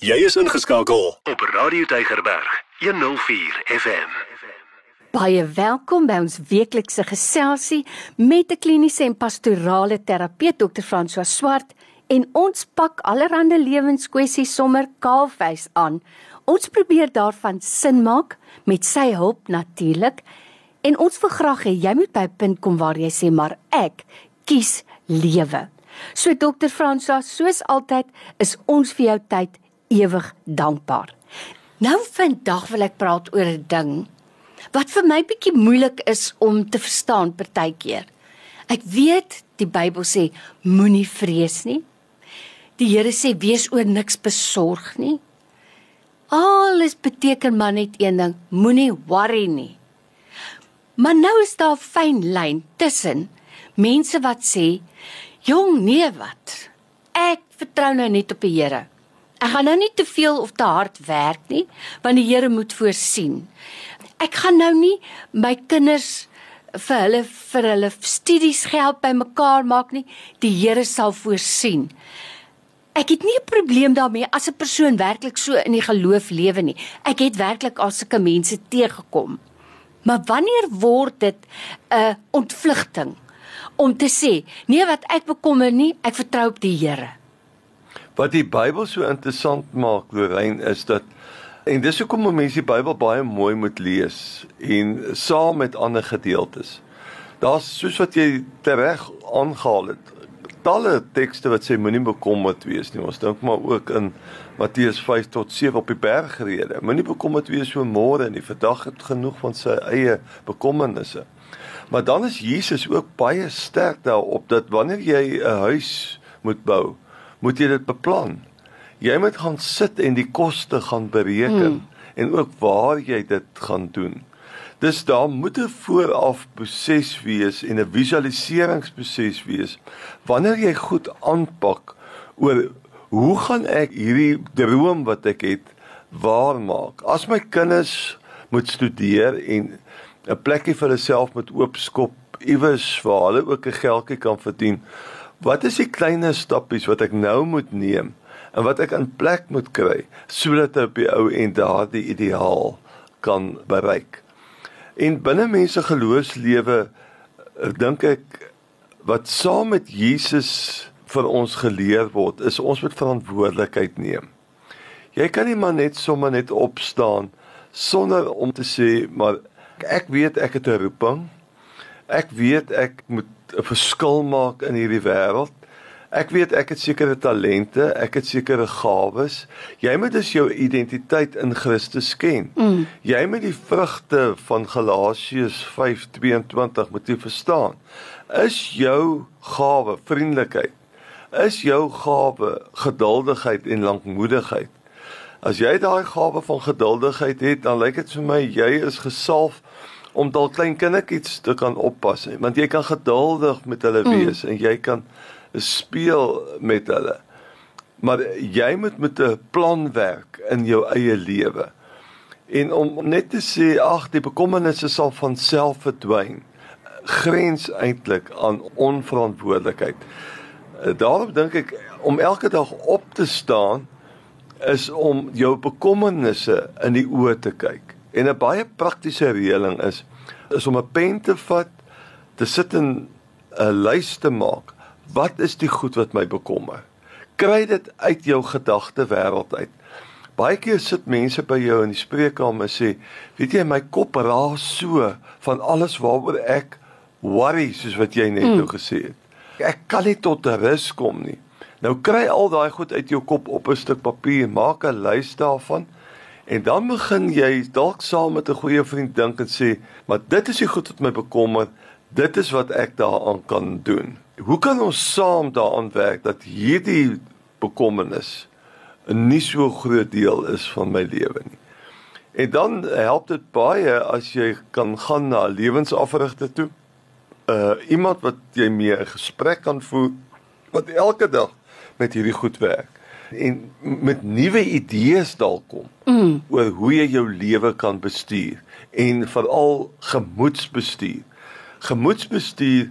Jy is ingeskakel op Radio Tygerberg 104 FM. Baie welkom by ons weeklikse geselsie met 'n kliniese en pastorale terapeut Dr. François Swart en ons pak allerlei lewenskwessies sommer kaalvuis aan. Ons probeer daarvan sin maak met sy hulp natuurlik. En ons wil graag hê jy moet by 'n punt kom waar jy sê maar ek kies lewe. So Dr. François, soos altyd is ons vir jou tyd ewig dankbaar. Nou vandag wil ek praat oor 'n ding wat vir my bietjie moeilik is om te verstaan partykeer. Ek weet die Bybel sê moenie vrees nie. Die Here sê wees oor niks besorg nie. Alles beteken maar net een ding, moenie worry nie. Maar nou is daar 'n fyn lyn tussen mense wat sê, "Jong, nee wat? Ek vertrou nou net op die Here." Ek gaan nou nie te veel of te hard werk nie, want die Here moet voorsien. Ek gaan nou nie my kinders vir hulle vir hulle studiesgeld bymekaar maak nie. Die Here sal voorsien. Ek het nie 'n probleem daarmee as 'n persoon werklik so in die geloof lewe nie. Ek het werklik al sulke mense teëgekom. Maar wanneer word dit 'n ontvlugting om te sê, nee wat ek bekommer nie, ek vertrou op die Here. Wat die Bybel so interessant maak, Lorraine, is dat en dis hoekom mense die Bybel baie mooi moet lees en saam met ander gedeeltes. Daar's soos wat jy tereg aangehaal het, talle tekste wat sê moenie bekommerd wees nie. Ons dink maar ook in Matteus 5 tot 7 op die bergrede. Moenie bekommerd wees oor môre nie. Vandag het genoeg van sy eie bekommernisse. Maar dan is Jesus ook baie sterk daarop dat wanneer jy 'n huis moet bou, moet jy dit beplan. Jy moet gaan sit en die koste gaan bereken hmm. en ook waar jy dit gaan doen. Dis daar moet 'n vooraf proses wees en 'n visualiseringsproses wees wanneer jy goed aanpak oor hoe gaan ek hierdie droom wat ek het waar maak. As my kinders moet studeer en 'n plekkie vir hulle self moet oopskop iewers waar hulle ook 'n geldjie kan verdien Wat is die klein stappies wat ek nou moet neem en wat ek in plek moet kry sodat ek op die ou en daardie ideaal kan bereik? En binne mense geloofslewe eh, dink ek wat saam met Jesus vir ons geleer word is ons moet verantwoordelikheid neem. Jy kan nie maar net sommer net opstaan sonder om te sê maar ek weet ek het 'n roeping. Ek weet ek moet 'n verskil maak in hierdie wêreld. Ek weet ek het sekere talente, ek het sekere gawes. Jy moet dus jou identiteit in Christus ken. Mm. Jy moet die vrugte van Galasiërs 5:22 moet jy verstaan. Is jou gawe vriendelikheid? Is jou gawe geduldigheid en lankmoedigheid? As jy daai gawe van geduldigheid het, dan lyk dit vir my jy is gesalf om dalk klein kindertjies te kan oppas nie, want jy kan geduldig met hulle mm. wees en jy kan speel met hulle. Maar jy moet met 'n plan werk in jou eie lewe. En om net te sê ag die bekommernisse sal van self verdwyn, grens eintlik aan onverantwoordelikheid. Daarom dink ek om elke dag op te staan is om jou bekommernisse in die oë te kyk En 'n baie praktiese reëling is is om 'n pen te vat, te sit en 'n lys te maak. Wat is die goed wat my bekommer? Kry dit uit jou gedagte wêreld uit. Baie keer sit mense by jou in die spreekkamer en sê, "Weet jy, my kop raas so van alles waaroor ek worry soos wat jy net mm. nou gesê het. Ek kan nie tot rus kom nie." Nou kry al daai goed uit jou kop op 'n stuk papier, maak 'n lys daarvan En dan begin jy dalk saam met 'n goeie vriend dink en sê, "Maar dit is die goed wat my bekommer. Dit is wat ek daaraan kan doen." Hoe kan ons saam daaraan werk dat hierdie bekommernis 'n nie so groot deel is van my lewe nie? En dan help dit baie as jy kan gaan na 'n lewensafrigter toe. Uh iemand wat jy mee 'n gesprek kan voer wat elke dag met hierdie goed werk en met nuwe idees dalk kom mm. oor hoe jy jou lewe kan bestuur en veral gemoedsbestuur. Gemoedsbestuur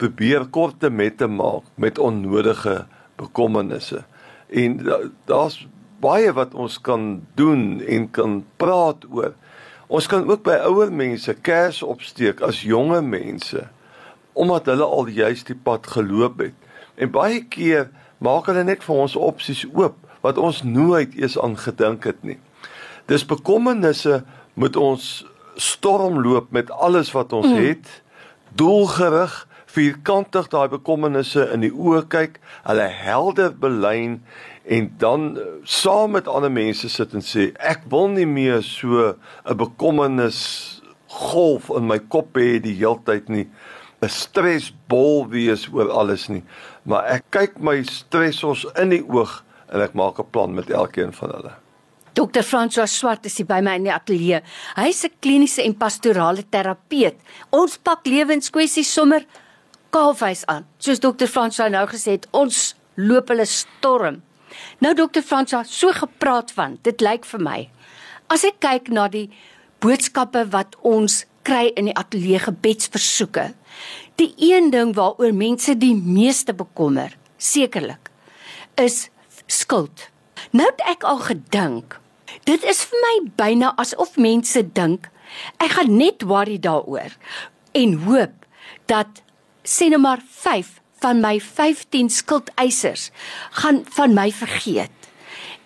probeer korte met te maak met onnodige bekommernisse. En daar's baie wat ons kan doen en kan praat oor. Ons kan ook by ouer mense kers opsteek as jonge mense omdat hulle al juis die pad geloop het. En baie keer maak hulle net vir ons opsies oop wat ons nooit eens aan gedink het nie. Dis bekommernisse moet ons stormloop met alles wat ons mm. het, doelgerig, vierkantig daai bekommernisse in die oë kyk, hulle helder belyn en dan uh, saam met ander mense sit en sê ek wil nie meer so 'n bekommernis golf in my kop hê die heeltyd nie 'n stresbol wees oor alles nie maar ek kyk my stressors in die oog en ek maak 'n plan met elkeen van hulle Dr. François Swart is by my in die ateljee. Hy's 'n kliniese en pastorale terapeut. Ons pak lewenskwessies sommer kaalwys aan. Soos Dr. François nou gesê het, ons loop hulle storm. Nou dokter Fransa, so gepraat van, dit lyk vir my. As ek kyk na die boodskappe wat ons kry in die ateljee gebedsversoeke, die een ding waaroor mense die meeste bekommer, sekerlik, is skuld. Nou het ek al gedink, dit is vir my byna asof mense dink ek gaan net worry daaroor en hoop dat sê net maar van my 15 skuldeisers gaan van my vergeet.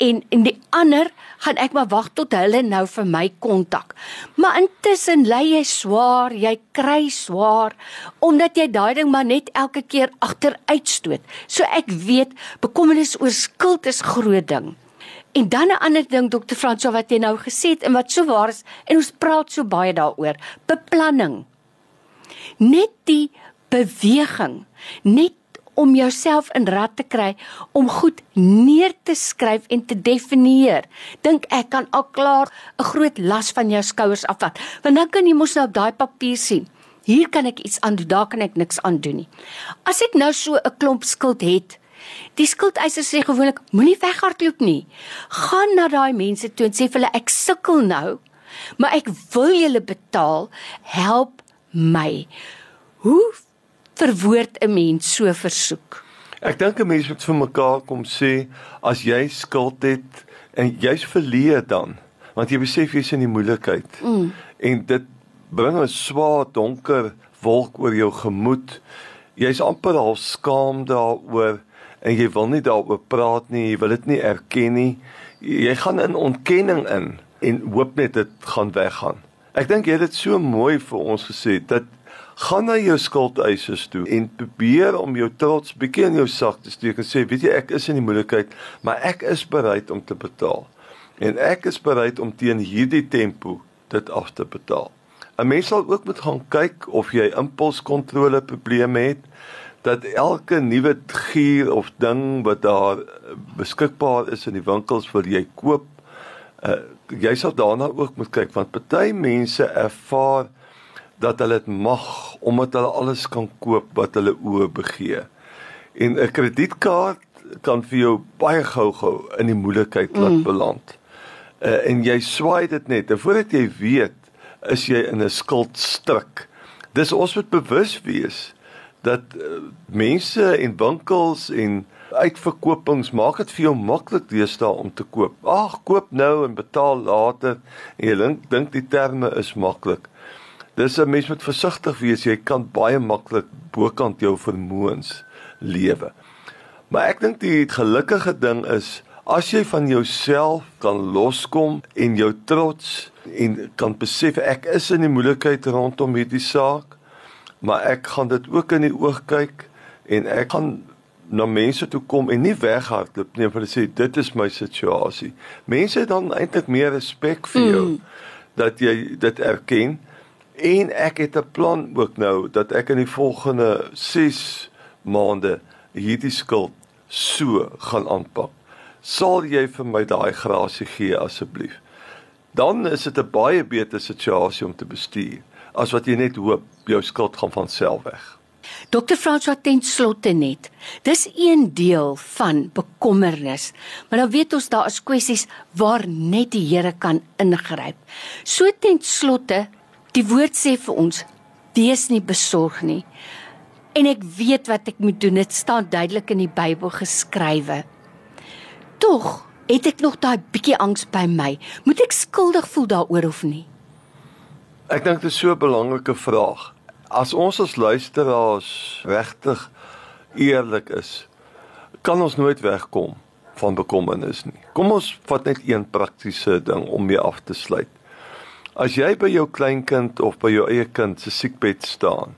En en die ander gaan ek maar wag tot hulle nou vir my kontak. Maar intussen lê jy swaar, jy kry swaar omdat jy daai ding maar net elke keer agteruitstoot. So ek weet bekommernis oor skuld is groot ding. En dan 'n ander ding dokter Franso wat jy nou gesê het en wat so waar is en ons praat so baie daaroor, beplanning. Net die beweging net om jouself in rad te kry om goed neer te skryf en te definieer. Dink ek kan al klaar 'n groot las van jou skouers afvat. Want dan kan jy mos nou op daai papier sien. Hier kan ek iets aan doen, daar kan ek niks aan doen nie. As ek nou so 'n klomp skuld het, die skuldeisers sê gewoonlik moenie weghardloop nie. Gaan na daai mense toe en sê vir hulle ek sukkel nou, maar ek wil julle betaal, help my. Hoe verwoord 'n mens so versoek? Ek dink 'n mens moet vir mekaar kom sê as jy skuld het en jy's verleë dan, want jy besef jy's in die moeilikheid. Mm. En dit bring 'n swaar donker wolk oor jou gemoed. Jy's amper half skaam daaroor en jy wil nie daaroor praat nie, jy wil dit nie erken nie. Jy gaan in ontkenning in en hoop net dit gaan weggaan. Ek dink jy het dit so mooi vir ons gesê dat gaan na jou skuldeisers toe en probeer om jou trots bietjie in jou sak te steek en sê weet jy ek is in die moeilikheid maar ek is bereid om te betaal. En ek is bereid om teen hierdie tempo dit af te betaal. 'n mens sal ook moet gaan kyk of jy impulskontrole probleme het dat elke nuwe gier of ding wat daar beskikbaar is in die winkels vir jy koop uh, jy sal daarna ook moet kyk want party mense ervaar dat hulle dit mag omdat hulle alles kan koop wat hulle oë begeer. En 'n kredietkaart kan vir jou baie gou-gou in die moeilikheid laat mm. beland. Uh, en jy swaai dit net en voordat jy weet, is jy in 'n skuldstryk. Dis ons moet bewus wees dat uh, mense en winkels en uitverkopings maak dit vir jou maklik deesdae om te koop. Ag, koop nou en betaal later. En jy dink dink die terme is maklik. Dis 'n mens moet versigtig wees. Jy kan baie maklik bokant jou vermoëns lewe. Maar ek dink die gelukkige ding is as jy van jouself kan loskom en jou trots en kan besef ek is in die moeilikheid rondom hierdie saak, maar ek gaan dit ook in die oog kyk en ek gaan na mense toe kom en nie weghardloop nie, want hulle sê dit is my situasie. Mense het dan eintlik meer respek vir jou mm. dat jy dit erken En ek het 'n plan ook nou dat ek in die volgende 6 maande hierdie skuld so gaan aanpak. Sal jy vir my daai grasie gee asseblief? Dan is dit 'n baie beter situasie om te bestuur as wat jy net hoop jou skuld gaan van self weg. Dokter François ten slotte net. Dis een deel van bekommernis, maar dan weet ons daar is kwessies waar net die Here kan ingryp. So ten slotte Die woord sê vir ons: "Wees nie besorg nie." En ek weet wat ek moet doen. Dit staan duidelik in die Bybel geskrywe. Tog Het ek nog daai bietjie angs by my? Moet ek skuldig voel daaroor of nie? Ek dink dit is so 'n belangrike vraag. As ons as luisteraars regtig eerlik is, kan ons nooit wegkom van bekommernis nie. Kom ons vat net een praktiese ding om mee af te sluit. As jy by jou kleinkind of by jou eie kind se siekbed staan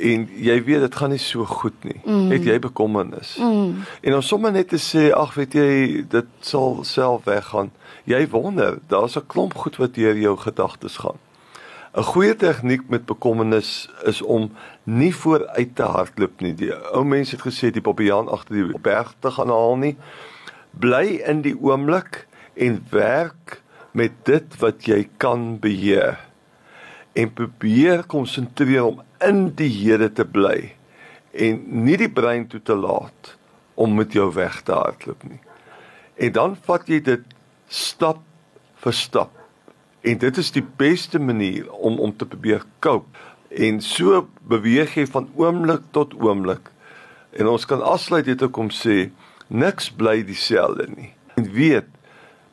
en jy weet dit gaan nie so goed nie, mm. het jy bekommernis. Mm. En om sommer net te sê, ag weet jy, dit sal self weggaan. Jy wonder, daar's 'n klomp goed wat deur jou gedagtes gaan. 'n Goeie tegniek met bekommernis is om nie vooruit te hardloop nie. Die ou mense het gesê die Bobbejaan agter die berg te gaan haal nie. Bly in die oomblik en werk met dit wat jy kan beheer. En probeer konsentreer om in die Here te bly en nie die brein toe te laat om met jou weg te hardloop nie. En dan vat jy dit stap vir stap. En dit is die beste manier om om te probeer cope. En so beweeg jy van oomblik tot oomblik. En ons kan afsluit dit ook om sê niks bly dieselfde nie. En weet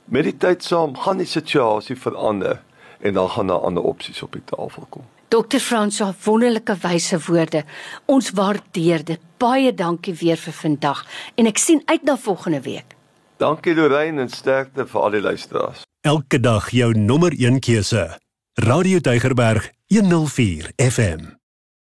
met die tyd saam gaan die situasie verander en dan gaan daar ander opsies op die tafel kom. Dr. Franswa, wonderlike wyse woorde. Ons waardeer dit. Baie dankie weer vir vandag en ek sien uit na volgende week. Dankie Lorraine en sterkte vir al die luisteraars. Elke dag jou nommer 1 keuse. Radio Deugerberg 104 FM.